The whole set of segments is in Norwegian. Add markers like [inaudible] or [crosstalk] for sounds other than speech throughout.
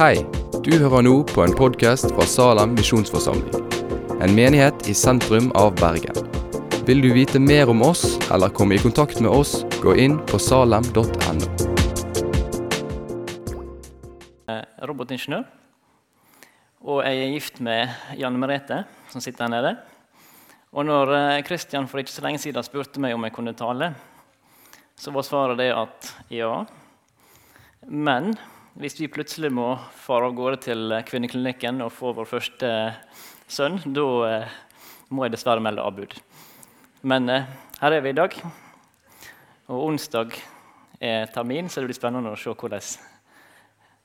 Hei, du hører nå på en podkast fra Salem misjonsforsamling. En menighet i sentrum av Bergen. Vil du vite mer om oss eller komme i kontakt med oss, gå inn på salem.no. Eh, robotingeniør. Og jeg er gift med Janne Merete, som sitter her nede. Og når Kristian for ikke så lenge siden spurte meg om jeg kunne tale, så var svaret det at ja. Men hvis vi plutselig må fare av gårde til kvinneklinikken og få vår første sønn, da eh, må jeg dessverre melde avbud. Men eh, her er vi i dag. Og onsdag er termin, så det blir spennende å se hvordan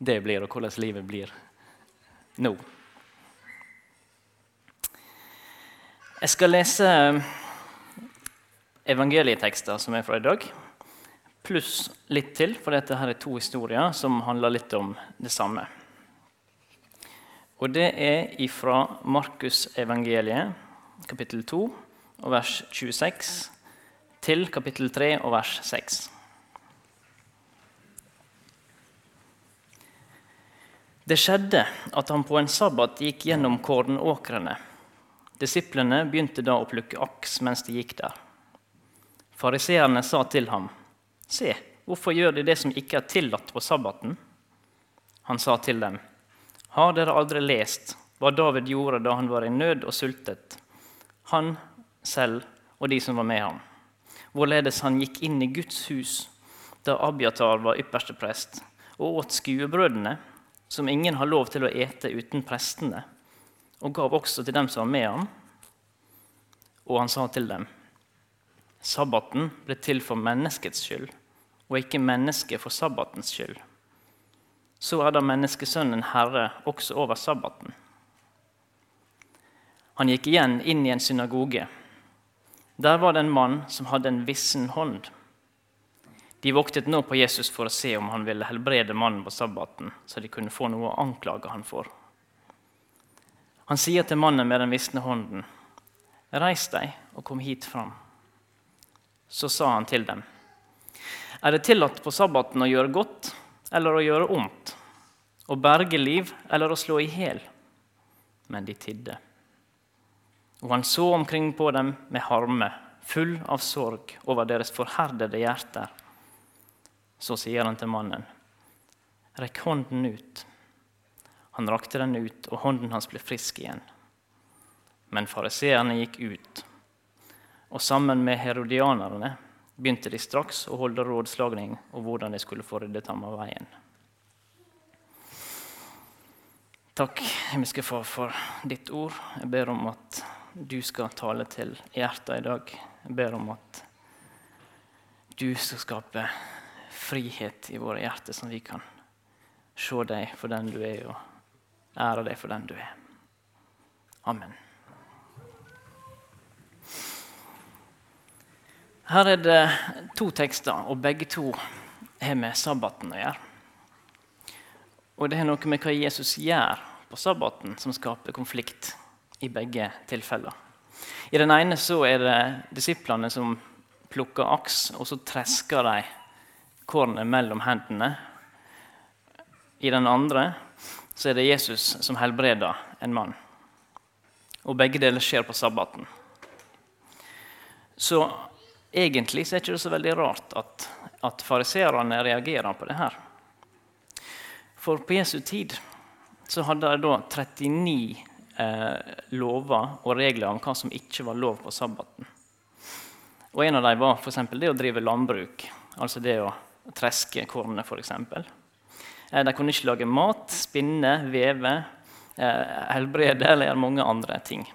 det blir, og hvordan livet blir nå. Jeg skal lese evangelietekster som er fra i dag, pluss litt til, for dette her er to historier som handler litt om det samme. Og Det er ifra Markusevangeliet, kapittel 2, og vers 26, til kapittel 3 og vers 6. Det skjedde at han på en sabbat gikk gjennom kornåkrene. Disiplene begynte da å plukke aks mens de gikk der. Fariseerne sa til ham, 'Se, hvorfor gjør de det som ikke er tillatt på sabbaten?' Han sa til dem, 'Har dere aldri lest hva David gjorde da han var i nød og sultet?' Han selv og de som var med ham. Hvorledes han gikk inn i Guds hus da Abiatar var ypperste prest, og åt skuebrødene, som ingen har lov til å ete uten prestene, og gav også til dem som var med ham. Og han sa til dem, Sabbaten ble til for menneskets skyld, og ikke mennesket for sabbatens skyld. Så er da menneskesønnen herre også over sabbaten. Han gikk igjen inn i en synagoge. Der var det en mann som hadde en vissen hånd. De voktet nå på Jesus for å se om han ville helbrede mannen på sabbaten, så de kunne få noe å anklage han for. Han sier til mannen med den visne hånden, 'Reis deg og kom hit fram.' Så sa han til dem, 'Er det tillatt på sabbaten å gjøre godt eller å gjøre ondt?' 'Å berge liv eller å slå i hjel?' Men de tidde. Og han så omkring på dem med harme, full av sorg over deres forherdede hjerter. Så sier han til mannen, 'Rekk hånden ut.' Han rakte den ut, og hånden hans ble frisk igjen. Men fariseerne gikk ut, og sammen med herodianerne begynte de straks å holde rådslagning om hvordan de skulle få ryddet ham av veien. Takk, himmelske Far, for ditt ord. Jeg ber om at du skal tale til hjertet i dag. Jeg ber om at du skal skape frihet i våre hjerter, at vi kan se deg for den du er, og ære deg for den du er. Amen. Her er det to tekster, og begge to har med sabbaten å gjøre. Og det har noe med hva Jesus gjør på sabbaten, som skaper konflikt i begge tilfeller. I den ene så er det disiplene som plukker aks, og så tresker de kornet mellom hendene. I den andre så er det Jesus som helbreder en mann. Og begge deler skjer på sabbaten. Så egentlig så er det ikke så veldig rart at, at fariseerne reagerer på det her. For på Jesu tid så hadde de da 39 eh, lover og regler om hva som ikke var lov på sabbaten. Og En av dem var for det å drive landbruk, altså det å treske kornet. For eksempel. Eh, de kunne ikke lage mat, spinne, veve, eh, helbrede eller mange andre ting.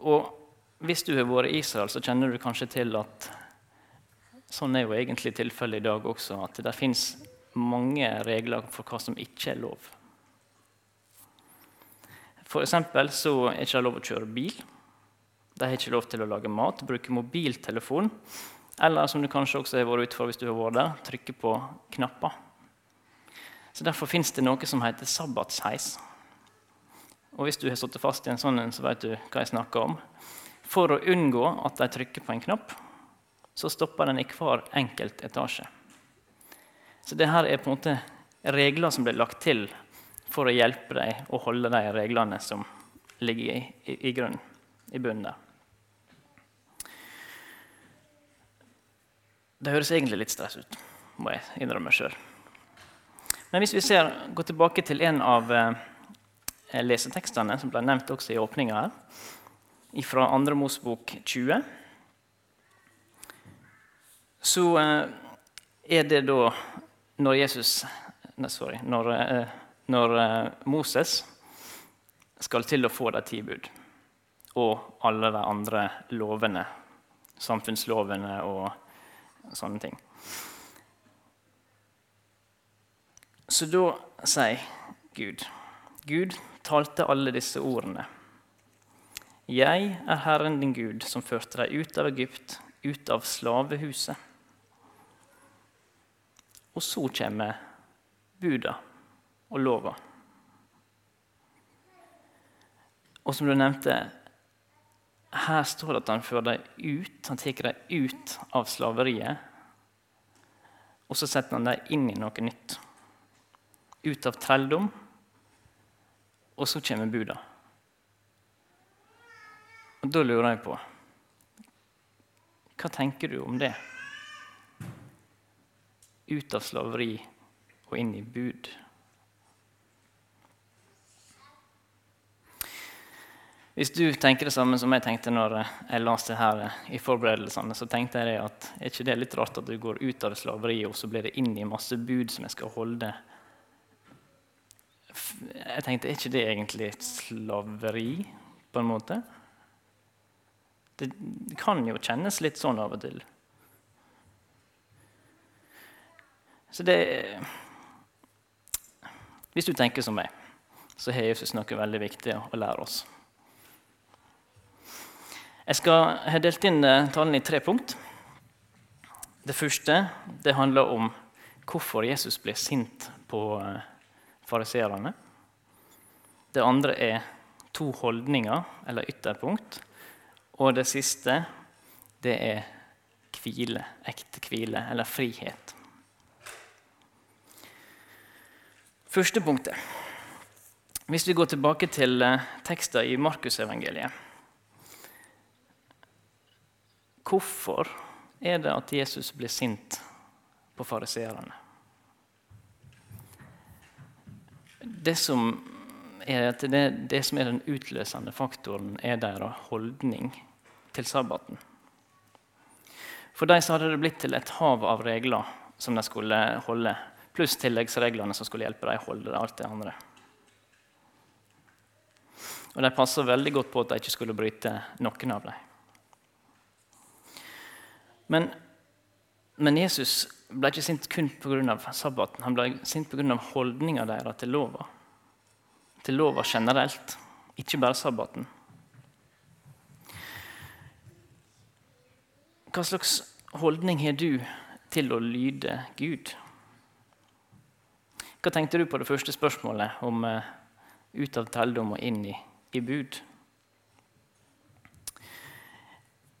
Og Hvis du har vært i Israel, så kjenner du kanskje til at sånn er jo egentlig tilfellet i dag også, at det fins mange regler for hva som ikke er lov. For eksempel så er det ikke lov å kjøre bil. De har ikke lov til å lage mat, bruke mobiltelefon eller som du kanskje også har vært ute for hvis du har vært der, trykke på knapper. Så Derfor fins det noe som heter sabbatsheis. Og Hvis du har stått fast i en sånn, så vet du hva jeg snakker om. For å unngå at de trykker på en knapp, så stopper den i hver enkelt etasje. Så det her er på en måte regler som blir lagt til for å hjelpe deg å holde de reglene som ligger i, i, i grunnen, i bunnen der. Det høres egentlig litt stress ut, må jeg innrømme sjøl. Men hvis vi ser, går tilbake til en av eh, lesetekstene som ble nevnt også i åpninga her, fra 2. Mosbok 20, så eh, er det da når Jesus nei, sorry, når, eh, når eh, Moses skal til å få de ti bud og alle de andre lovene, samfunnslovene og sånne ting. Så da sier Gud Gud talte alle disse ordene. Jeg er Herren din Gud, som førte deg ut av Egypt, ut av slavehuset. Og så kommer buda og lova. Og som du nevnte, her står det at han fører dem ut, han tar dem ut av slaveriet. Og så setter han dem inn i noe nytt. Ut av trelldom. Og så kommer buda. Og Da lurer jeg på Hva tenker du om det? Ut av slaveri og inn i bud. Hvis du tenker det samme som jeg tenkte når jeg leste her i forberedelsene, så tenkte jeg at er ikke det litt rart at du går ut av det slaveriet, og så blir det inn i masse bud som jeg skal holde? Jeg tenkte, er ikke det egentlig slaveri, på en måte? Det kan jo kjennes litt sånn av og til. Så det Hvis du tenker som meg, så har Jesus noe veldig viktig å lære oss. Jeg skal ha delt inn eh, talen i tre punkt. Det første det handler om hvorfor Jesus ble sint på eh, fariseerne. Det andre er to holdninger, eller ytterpunkt. Og det siste det er hvile, ekte hvile, eller frihet. Første punktet. Hvis vi går tilbake til eh, tekster i Markusevangeliet Hvorfor er det at Jesus blir sint på fariseerne? Det som er det, det som er den utløsende faktoren, er deres holdning til sabbaten. For dem hadde det blitt til et hav av regler som de skulle holde, pluss tilleggsreglene som skulle hjelpe dem å holde alt det andre. Og De passa veldig godt på at de ikke skulle bryte noen av dem. Men, men Jesus ble ikke sint kun pga. sabbaten. Han ble sint pga. holdninga deres til lova. Til lova generelt, ikke bare sabbaten. Hva slags holdning har du til å lyde Gud? Hva tenkte du på det første spørsmålet om uh, ut av telldom og inn i, i bud?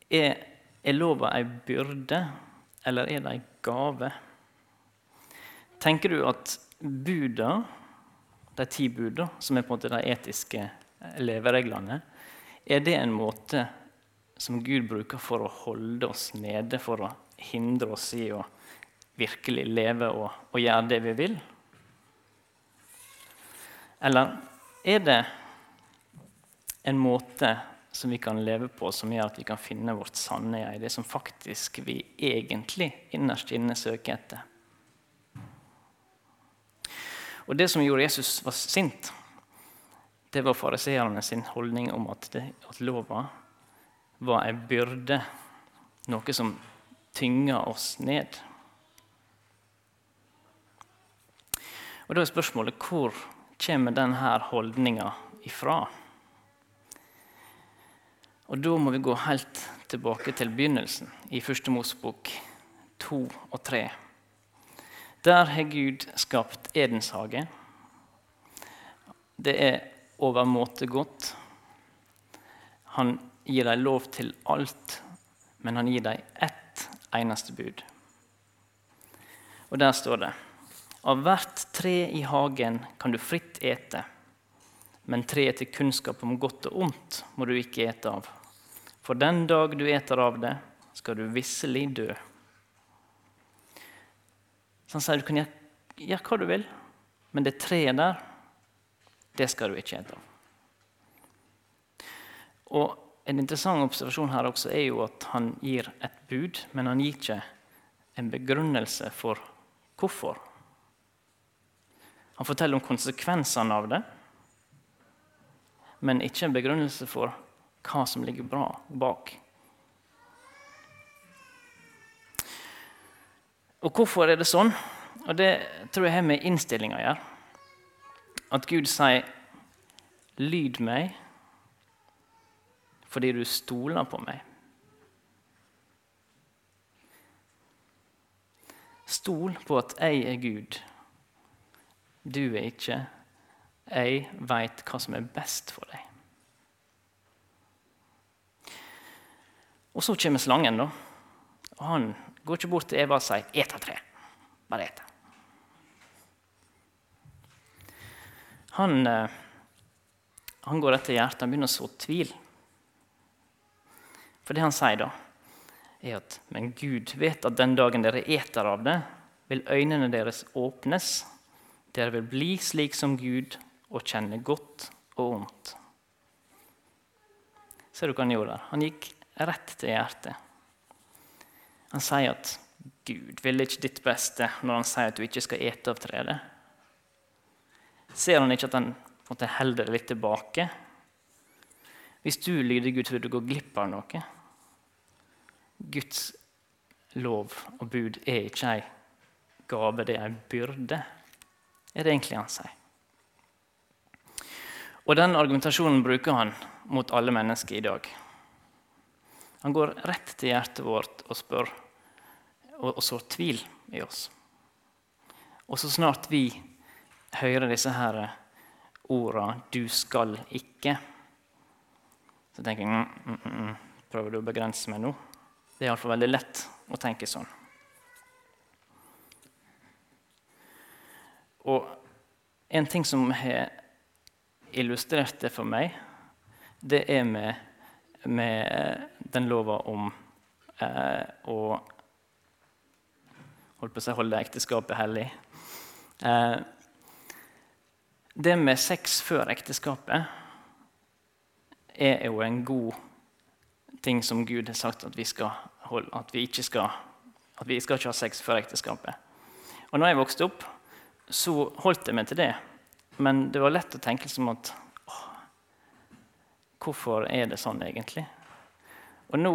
Er er lova ei byrde, eller er det ei gave? Tenker du at buda, de ti buda, som er på en måte de etiske levereglene, er det en måte som Gud bruker for å holde oss nede, for å hindre oss i å virkelig leve og, og gjøre det vi vil? Eller er det en måte som vi kan leve på, som gjør at vi kan finne vårt sanne jeg, det som faktisk vi egentlig innerst inne søker etter. Og Det som gjorde Jesus var sint, det var fariseerne sin holdning om at, det, at lova var en byrde, noe som tynga oss ned. Og Da er spørsmålet hvor kommer denne holdninga ifra? Og Da må vi gå helt tilbake til begynnelsen, i Første Mosebok 2 og 3. Der har Gud skapt Edens hage. Det er overmåte godt. Han gir dem lov til alt, men han gir dem ett eneste bud. Og der står det Av hvert tre i hagen kan du fritt ete, men treet til kunnskap om godt og ondt må du ikke ete av. For den dag du eter av det, skal du visselig dø. Så han sier du kan gjøre, gjøre hva du vil, men det treet der, det skal du ikke ete av. Og En interessant observasjon her også er jo at han gir et bud, men han gir ikke en begrunnelse for hvorfor. Han forteller om konsekvensene av det, men ikke en begrunnelse for hva som ligger bra bak. Og hvorfor er det sånn? Og Det tror jeg har med innstillinga å gjøre. At Gud sier 'lyd meg' fordi du stoler på meg. Stol på at jeg er Gud. Du er ikke. Jeg veit hva som er best for deg. Og så kommer slangen, da. Og han går ikke bort til Eva og sier 'et av tre'. Bare et. Han, eh, han går etter hjertet. Han begynner å så tvil. For det han sier da, er at men Gud vet at den dagen dere eter av det, vil øynene deres åpnes. Dere vil bli slik som Gud og kjenne godt og ondt. Ser du hva han gjorde der? Han gikk rett til hjertet. Han sier at Gud vil ikke ditt beste når han sier at du ikke skal ete av treet. Ser han ikke at han holder det litt tilbake? Hvis du lyder Gud, vil du gå glipp av noe. Guds lov og bud er ikke ei gave, det er ei byrde, er det egentlig han sier. Og Den argumentasjonen bruker han mot alle mennesker i dag. Han går rett til hjertet vårt og spør, og, og sår tvil i oss. Og så snart vi hører disse her orda 'du skal ikke', så tenker jeg mm, mm, mm, Prøver du å begrense meg nå? Det er iallfall veldig lett å tenke sånn. Og en ting som har illustrert det for meg, det er med, med den lova om eh, å holdt på å si, holde ekteskapet hellig. Eh, det med sex før ekteskapet er jo en god ting som Gud har sagt at vi, skal holde, at vi ikke skal, at vi skal ikke ha sex før ekteskapet. Og når jeg vokste opp, så holdt jeg meg til det. Men det var lett å tenke som at å, Hvorfor er det sånn egentlig? Og nå,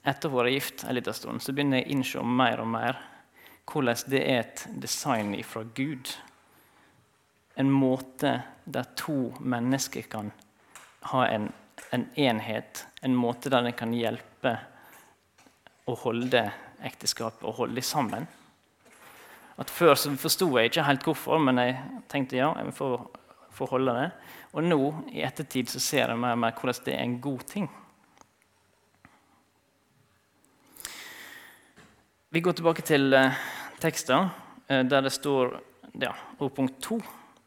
etter å ha vært gift en liten stund, så begynner jeg å innse mer og mer hvordan det er et design fra Gud. En måte der to mennesker kan ha en, en enhet, en måte der en kan hjelpe å holde ekteskapet og holde dem sammen. At Før så forsto jeg ikke helt hvorfor, men jeg tenkte ja, jeg får, får holde det. Og nå i ettertid så ser jeg mer og mer hvordan det er en god ting. Vi går tilbake til eh, teksten, eh, der det står ja, punkt to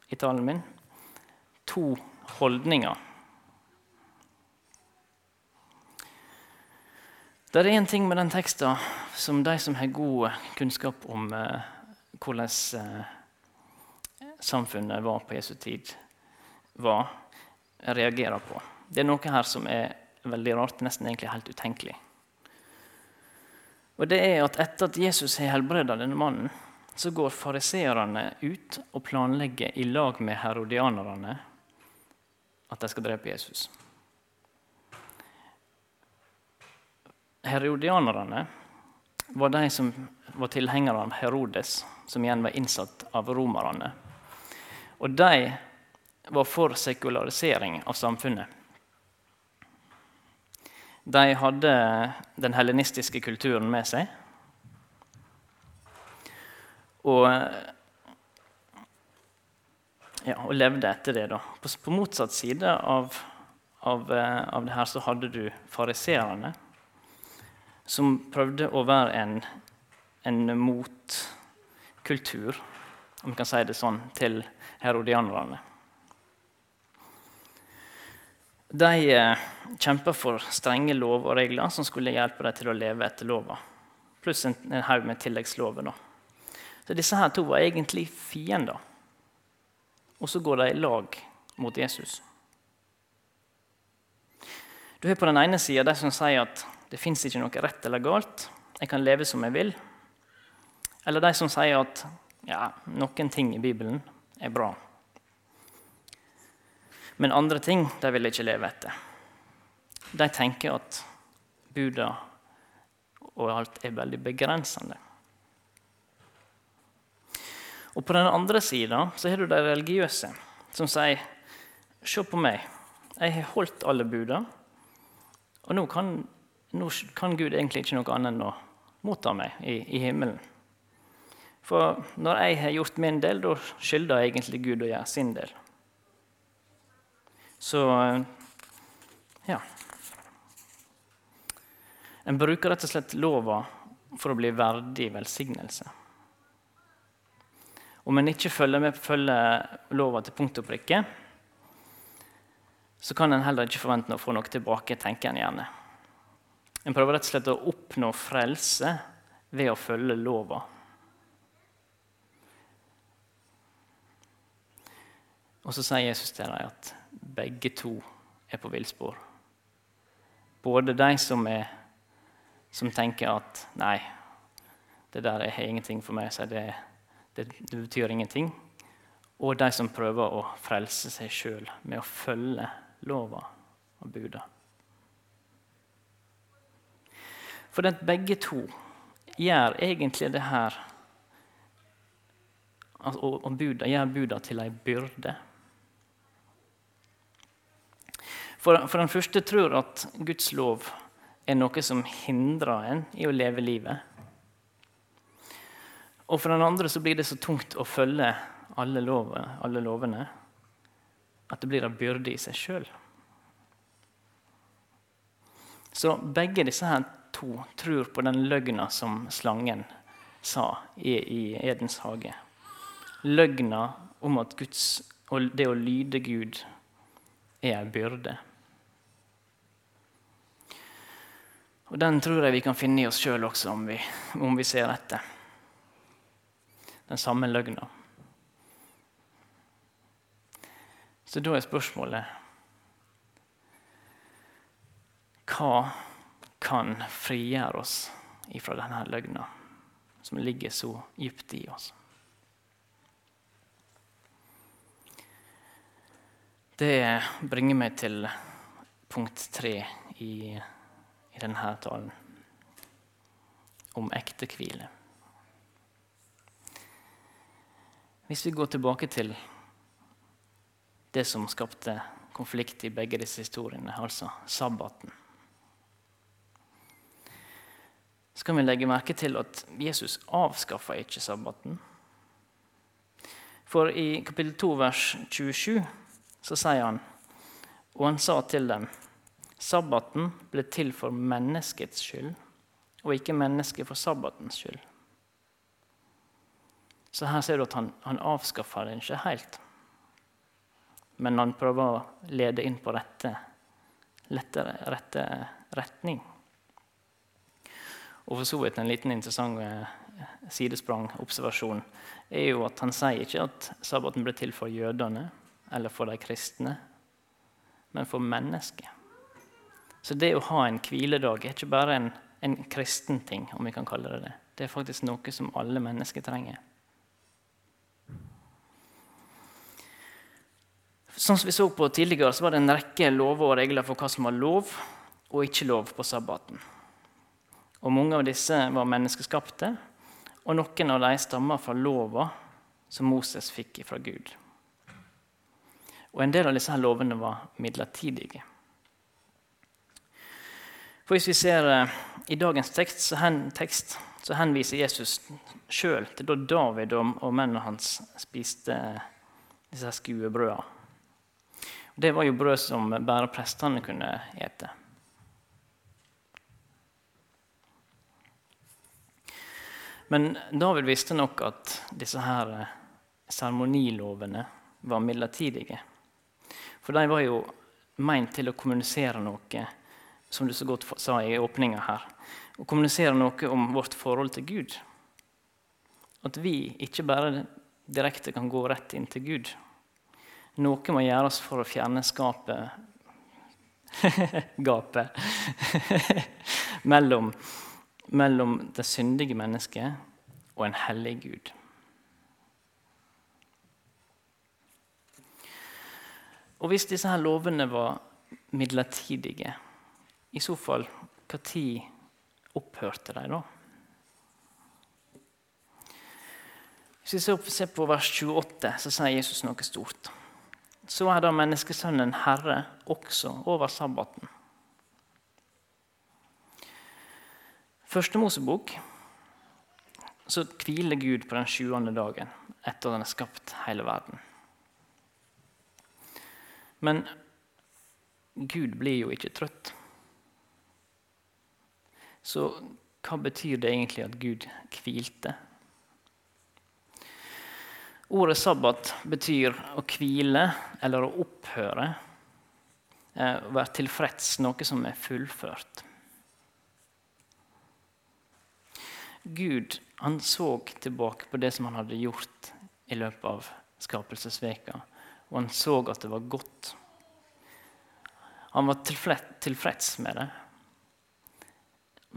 i talen min to holdninger. Det er én ting med den teksten som de som har god kunnskap om eh, hvordan eh, samfunnet var på Jesu tid, var, reagerer på. Det er noe her som er veldig rart, nesten egentlig helt utenkelig. Og det er at Etter at Jesus har helbreda denne mannen, så går fariseerne ut og planlegger i lag med herodianerne at de skal drepe Jesus. Herodianerne var de som var tilhengere av Herodes, som igjen var innsatt av romerne. Og de var for sekularisering av samfunnet. De hadde den helenistiske kulturen med seg. Og, ja, og levde etter det. da. På, på motsatt side av, av, eh, av det her så hadde du fariserene som prøvde å være en, en motkultur om vi kan si det sånn, til herodianerne. De eh, kjempa for strenge lov og regler som skulle hjelpe dem til å leve etter lova. Pluss en, en haug med tilleggslover. Så disse her to var egentlig fiender. Og så går de i lag mot Jesus. Du har på den ene sida de som sier at det fins ikke noe rett eller galt. Jeg kan leve som jeg vil. Eller de som sier at ja, noen ting i Bibelen er bra. Men andre ting de vil ikke leve etter. De tenker at buda og alt er veldig begrensende. Og På den andre sida har du de religiøse, som sier Se på meg, jeg har holdt alle buda, og nå kan, nå kan Gud egentlig ikke noe annet enn å motta meg i, i, himmelen. For når jeg har gjort min del, da skylder egentlig Gud å gjøre sin del. Så ja. En bruker rett og slett lova for å bli verdig velsignelse. Om en ikke følger, med, følger lova til punkt og prikke, så kan en heller ikke forvente å få noe tilbake, tenker en gjerne. En prøver rett og slett å oppnå frelse ved å følge lova. Og så sier Jesus til dem at begge to er på villspor. Både de som, er, som tenker at 'nei, det der har ingenting for meg', så det det, det betyr ingenting. Og de som prøver å frelse seg sjøl med å følge lova og buda. For at begge to gjør egentlig det her og, buda, gjør buda til ei byrde. For, for den første tror at Guds lov er noe som hindrer en i å leve livet. Og for den andre så blir det så tungt å følge alle, lover, alle lovene at det blir en byrde i seg sjøl. Så begge disse her to tror på den løgna som slangen sa i, i Edens hage. Løgna om at Guds, det å lyde Gud er ei byrde. Og Den tror jeg vi kan finne i oss sjøl også, om vi, om vi ser etter den samme løgna. Så da er spørsmålet Hva kan frigjøre oss ifra denne løgna som ligger så dypt i oss? Det bringer meg til punkt tre i, i denne talen om ekte hvile. Hvis vi går tilbake til det som skapte konflikt i begge disse historiene, altså sabbaten, så kan vi legge merke til at Jesus avskaffa ikke sabbaten. For i kapittel 2, vers 27, så sier han, og han sa til dem, sabbaten ble til for menneskets skyld, og ikke mennesket for sabbatens skyld. Så her ser du at han, han avskaffer den ikke helt. Men han prøver å lede inn på rette, lettere, rette retning. Og for så vidt en liten interessant eh, sidesprang, observasjon, er jo at han sier ikke at sabbaten ble til for jødene eller for de kristne, men for mennesket. Så det å ha en hviledag er ikke bare en, en kristen ting, om vi kan kalle det det. Det er faktisk noe som alle mennesker trenger. Sånn som vi så på tidligere, så var det en rekke lover og regler for hva som var lov og ikke lov på sabbaten. Og Mange av disse var menneskeskapte, og noen av dem stammer fra lova som Moses fikk fra Gud. Og En del av disse her lovene var midlertidige. For Hvis vi ser eh, i dagens tekst, så, hen, tekst, så henviser Jesus sjøl til da David og, mennene hans spiste disse skuebrødene. Det var jo brød som bare prestene kunne ete. Men David visste nok at disse her seremonilovene var midlertidige. For de var jo meint til å kommunisere noe, som du så godt sa i åpninga her. Å kommunisere noe om vårt forhold til Gud. At vi ikke bare direkte kan gå rett inn til Gud. Noe må gjøres for å fjerne skapet [laughs] Gapet [laughs] mellom, mellom det syndige mennesket og en hellig Gud. Og hvis disse her lovene var midlertidige, i så fall når opphørte de da? Hvis vi ser på vers 28, så sier Jesus noe stort. Så er da menneskesønnen herre også over sabbaten. Første Mosebok så hviler Gud på den sjuende dagen etter at han har skapt hele verden. Men Gud blir jo ikke trøtt. Så hva betyr det egentlig at Gud hvilte? Ordet sabbat betyr å hvile eller å opphøre. Eh, være tilfreds, noe som er fullført. Gud han så tilbake på det som han hadde gjort i løpet av skapelsesveka, og han så at det var godt. Han var tilfreds med det.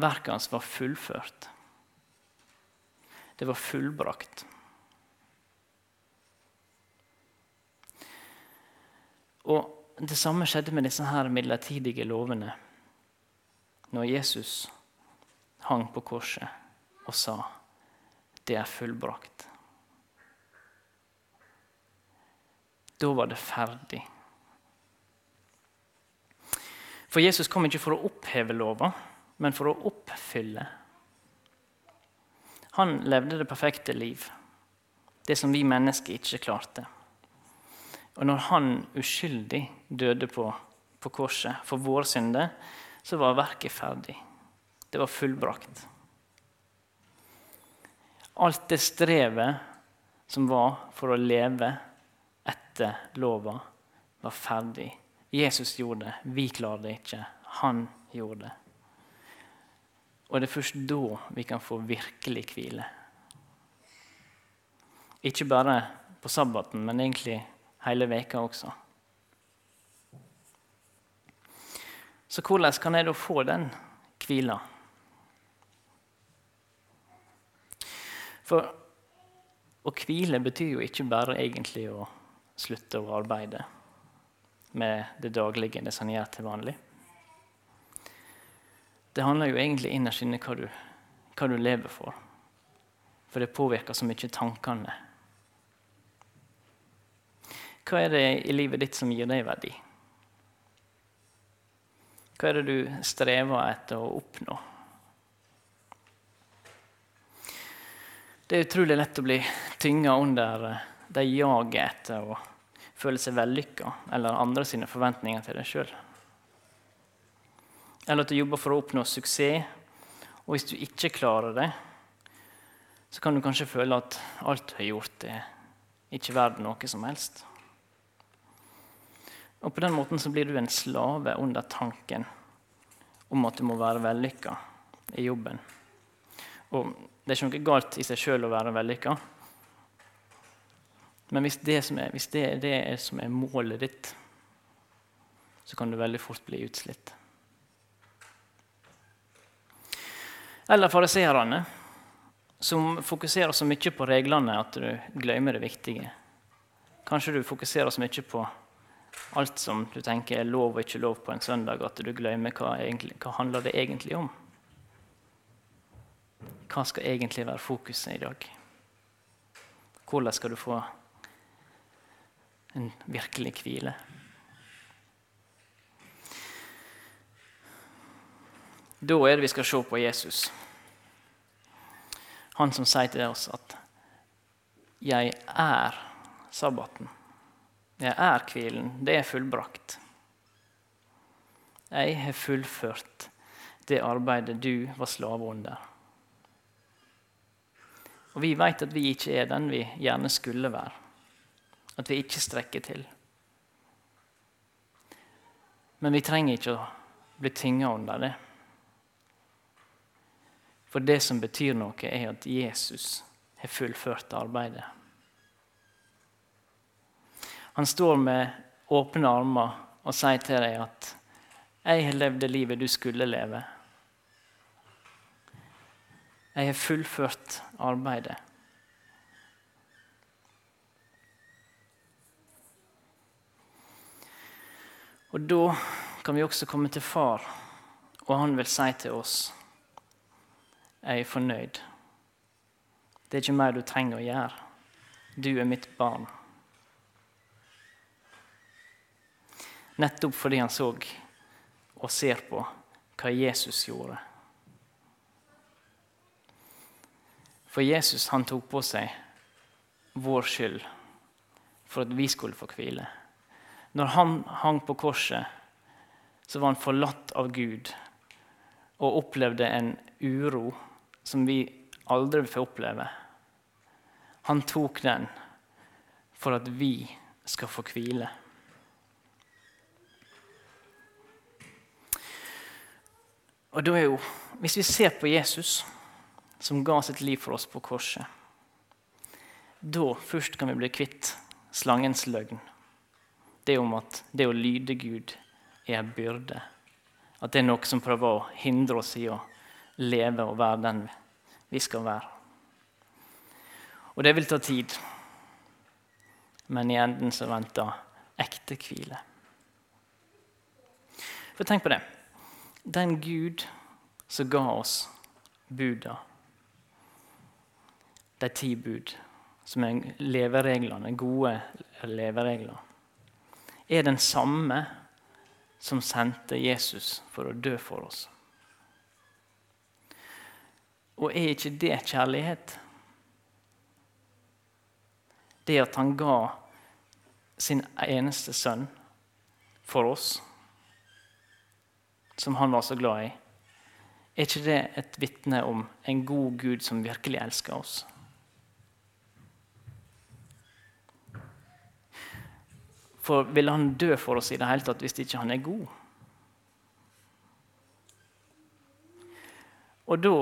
Verket hans var fullført. Det var fullbrakt. Og Det samme skjedde med disse her midlertidige lovene når Jesus hang på korset og sa det er fullbrakt. Da var det ferdig. For Jesus kom ikke for å oppheve lova, men for å oppfylle. Han levde det perfekte liv, det som vi mennesker ikke klarte. Og når han uskyldig døde på, på korset for våre synder, så var verket ferdig. Det var fullbrakt. Alt det strevet som var for å leve etter lova, var ferdig. Jesus gjorde det. Vi klarer det ikke. Han gjorde det. Og det er først da vi kan få virkelig hvile. Ikke bare på sabbaten, men egentlig hele veka også. Så hvordan kan jeg da få den hvila? For å hvile betyr jo ikke bare egentlig å slutte å arbeide med det daglige, det som gjør til vanlig. Det handler jo egentlig innerst inne hva hva du lever for. For det påvirker så mye tankene. Hva er det i livet ditt som gir deg verdi? Hva er det du strever etter å oppnå? Det er utrolig lett å bli tynga under de det jaget etter å føle seg vellykka eller andre sine forventninger til deg sjøl. Eller at du jobber for å oppnå suksess, og hvis du ikke klarer det, så kan du kanskje føle at alt du har gjort, er ikke verdt noe som helst. Og På den måten så blir du en slave under tanken om at du må være vellykka i jobben. Og det er ikke noe galt i seg sjøl å være vellykka. Men hvis det, er, hvis det er det som er målet ditt, så kan du veldig fort bli utslitt. Eller fariseerne, som fokuserer så mye på reglene at du glemmer det viktige. Kanskje du fokuserer så mye på alt som du tenker er lov og ikke lov på en søndag, at du glemmer hva, egentlig, hva handler det egentlig om hva skal egentlig være fokuset i dag? Hvordan skal du få en virkelig hvile? Da er det vi skal se på Jesus. Han som sier til oss at 'jeg er sabbaten'. Jeg er hvilen. Det er fullbrakt. Jeg har fullført det arbeidet du var slave under. Og vi vet at vi ikke er den vi gjerne skulle være. At vi ikke strekker til. Men vi trenger ikke å bli tynga under det. For det som betyr noe, er at Jesus har fullført arbeidet. Han står med åpne armer og sier til deg at 'Jeg har levd det livet du skulle leve'. Jeg har fullført arbeidet. Og da kan vi også komme til far, og han vil si til oss jeg er fornøyd. Det er ikke mer du trenger å gjøre. Du er mitt barn. Nettopp fordi han så og ser på hva Jesus gjorde. For Jesus han tok på seg vår skyld for at vi skulle få hvile. Når han hang på korset, så var han forlatt av Gud og opplevde en uro som vi aldri får oppleve. Han tok den for at vi skal få hvile. Og da er jo, Hvis vi ser på Jesus, som ga sitt liv for oss på korset, da først kan vi bli kvitt slangens løgn. Det om at det å lyde Gud er en byrde. At det er noe som prøver å hindre oss i å leve og være den vi skal være. Og det vil ta tid, men i enden så venter ekte hvile. For tenk på det den Gud som ga oss buda, de ti bud, som er levereglene, gode leveregler, er den samme som sendte Jesus for å dø for oss. Og er ikke det kjærlighet? Det at han ga sin eneste sønn for oss som han var så glad i, er ikke det et vitne om en god Gud som virkelig elsker oss? For vil han dø for oss i det hele tatt hvis ikke han er god? Og da,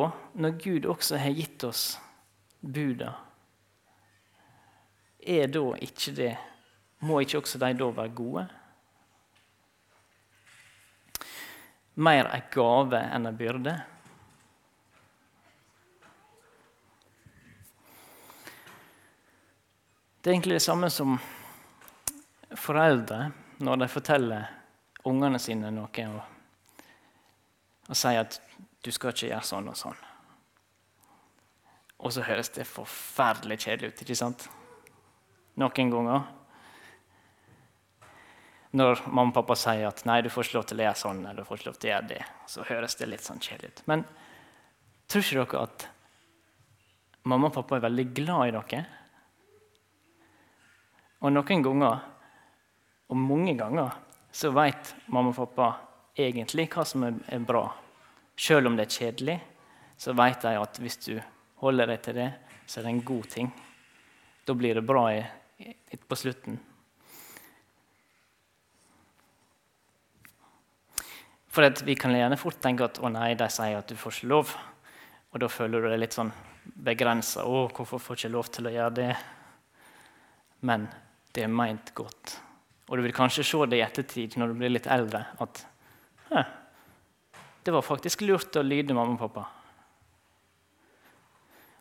når Gud også har gitt oss buda, er da ikke det Må ikke også de da være gode? mer en gave enn en byrde. Det er egentlig det samme som foreldre når de forteller ungene sine noe og, og sier at 'du skal ikke gjøre sånn og sånn'. Og så høres det forferdelig kjedelig ut, ikke sant? Noen ganger når mamma og pappa sier at nei, du får ikke lov til å gjøre sånn, eller du får ikke lov til å gjøre det, så høres det litt sånn kjedelig ut. Men tror ikke dere at mamma og pappa er veldig glad i dere? Og noen ganger, og mange ganger, så vet mamma og pappa egentlig hva som er bra. Selv om det er kjedelig, så vet de at hvis du holder deg til det, så er det en god ting. Da blir det bra på slutten. For vi kan gjerne fort tenke at å nei, de sier at du får ikke lov. Og da føler du deg litt sånn begrensa. 'Å, hvorfor får jeg ikke lov til å gjøre det?' Men det er meint godt. Og du vil kanskje se det i ettertid, når du blir litt eldre, at det var faktisk lurt å lyde mamma og pappa.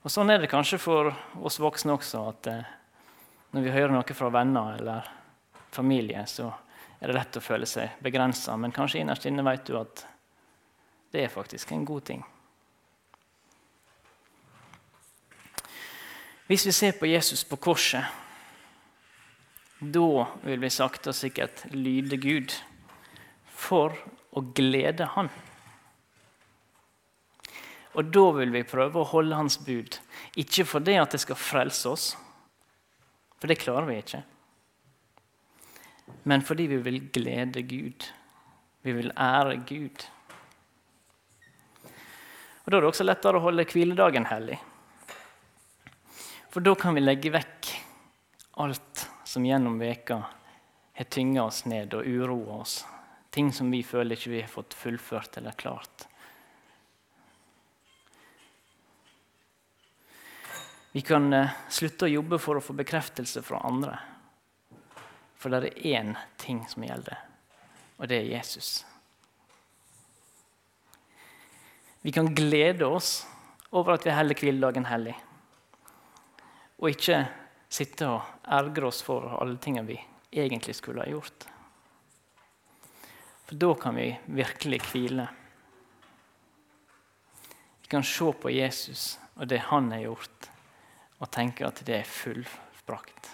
Og Sånn er det kanskje for oss voksne også, at eh, når vi hører noe fra venner eller familie, så er det lett å føle seg begrensa, men kanskje innerst inne vet du at det er faktisk en god ting. Hvis vi ser på Jesus på korset, da vil vi sakte og sikkert lyde Gud for å glede Han. Og da vil vi prøve å holde Hans bud, ikke fordi at det skal frelse oss, for det klarer vi ikke men fordi vi vil glede Gud. Vi vil ære Gud. Og Da er det også lettere å holde hviledagen hellig. For da kan vi legge vekk alt som gjennom veka har tynga oss ned og uroa oss. Ting som vi føler ikke vi har fått fullført eller klart. Vi kan eh, slutte å jobbe for å få bekreftelse fra andre. For det er én ting som gjelder, og det er Jesus. Vi kan glede oss over at vi heller hviledagen hellig, og ikke sitte og ergre oss for alle tingene vi egentlig skulle ha gjort. For da kan vi virkelig hvile. Vi kan se på Jesus og det han har gjort, og tenke at det er fullbrakt.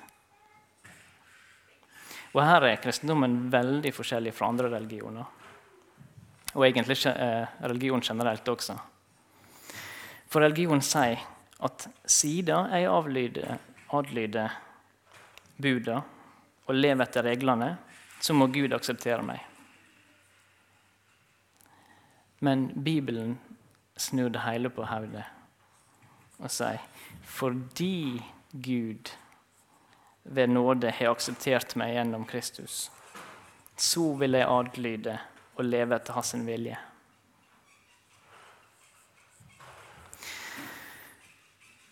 Og Her er kristendommen veldig forskjellig fra andre religioner. Og egentlig eh, religion generelt også. For religion sier at siden jeg avlyder, adlyder buda og leve etter reglene, så må Gud akseptere meg. Men Bibelen snur det hele på hodet og sier fordi Gud ved nåde har akseptert meg gjennom Kristus, så vil jeg adlyde og leve etter hans vilje.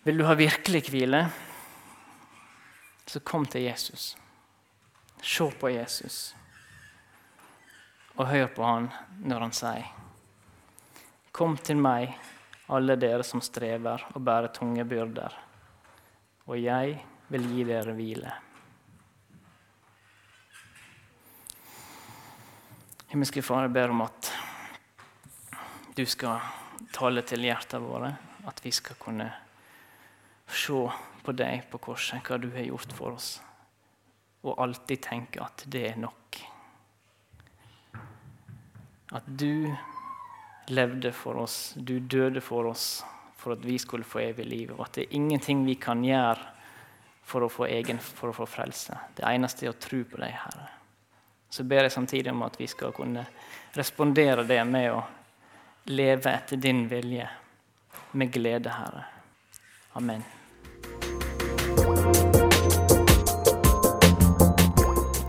Vil du ha virkelig hvile, så kom til Jesus. Se på Jesus. Og hør på han når han sier Kom til meg, alle dere som strever og bærer tunge byrder, og jeg vil gi dere hvile. Himmelske Far, jeg ber om at du skal tale til hjertene våre, at vi skal kunne se på deg på korset, hva du har gjort for oss, og alltid tenke at det er nok. At du levde for oss, du døde for oss for at vi skulle få evig liv, og at det er ingenting vi kan gjøre for å få egen, for å få frelse. Det eneste er å tro på deg, Herre. Så ber jeg samtidig om at vi skal kunne respondere det med å leve etter din vilje, med glede, Herre. Amen.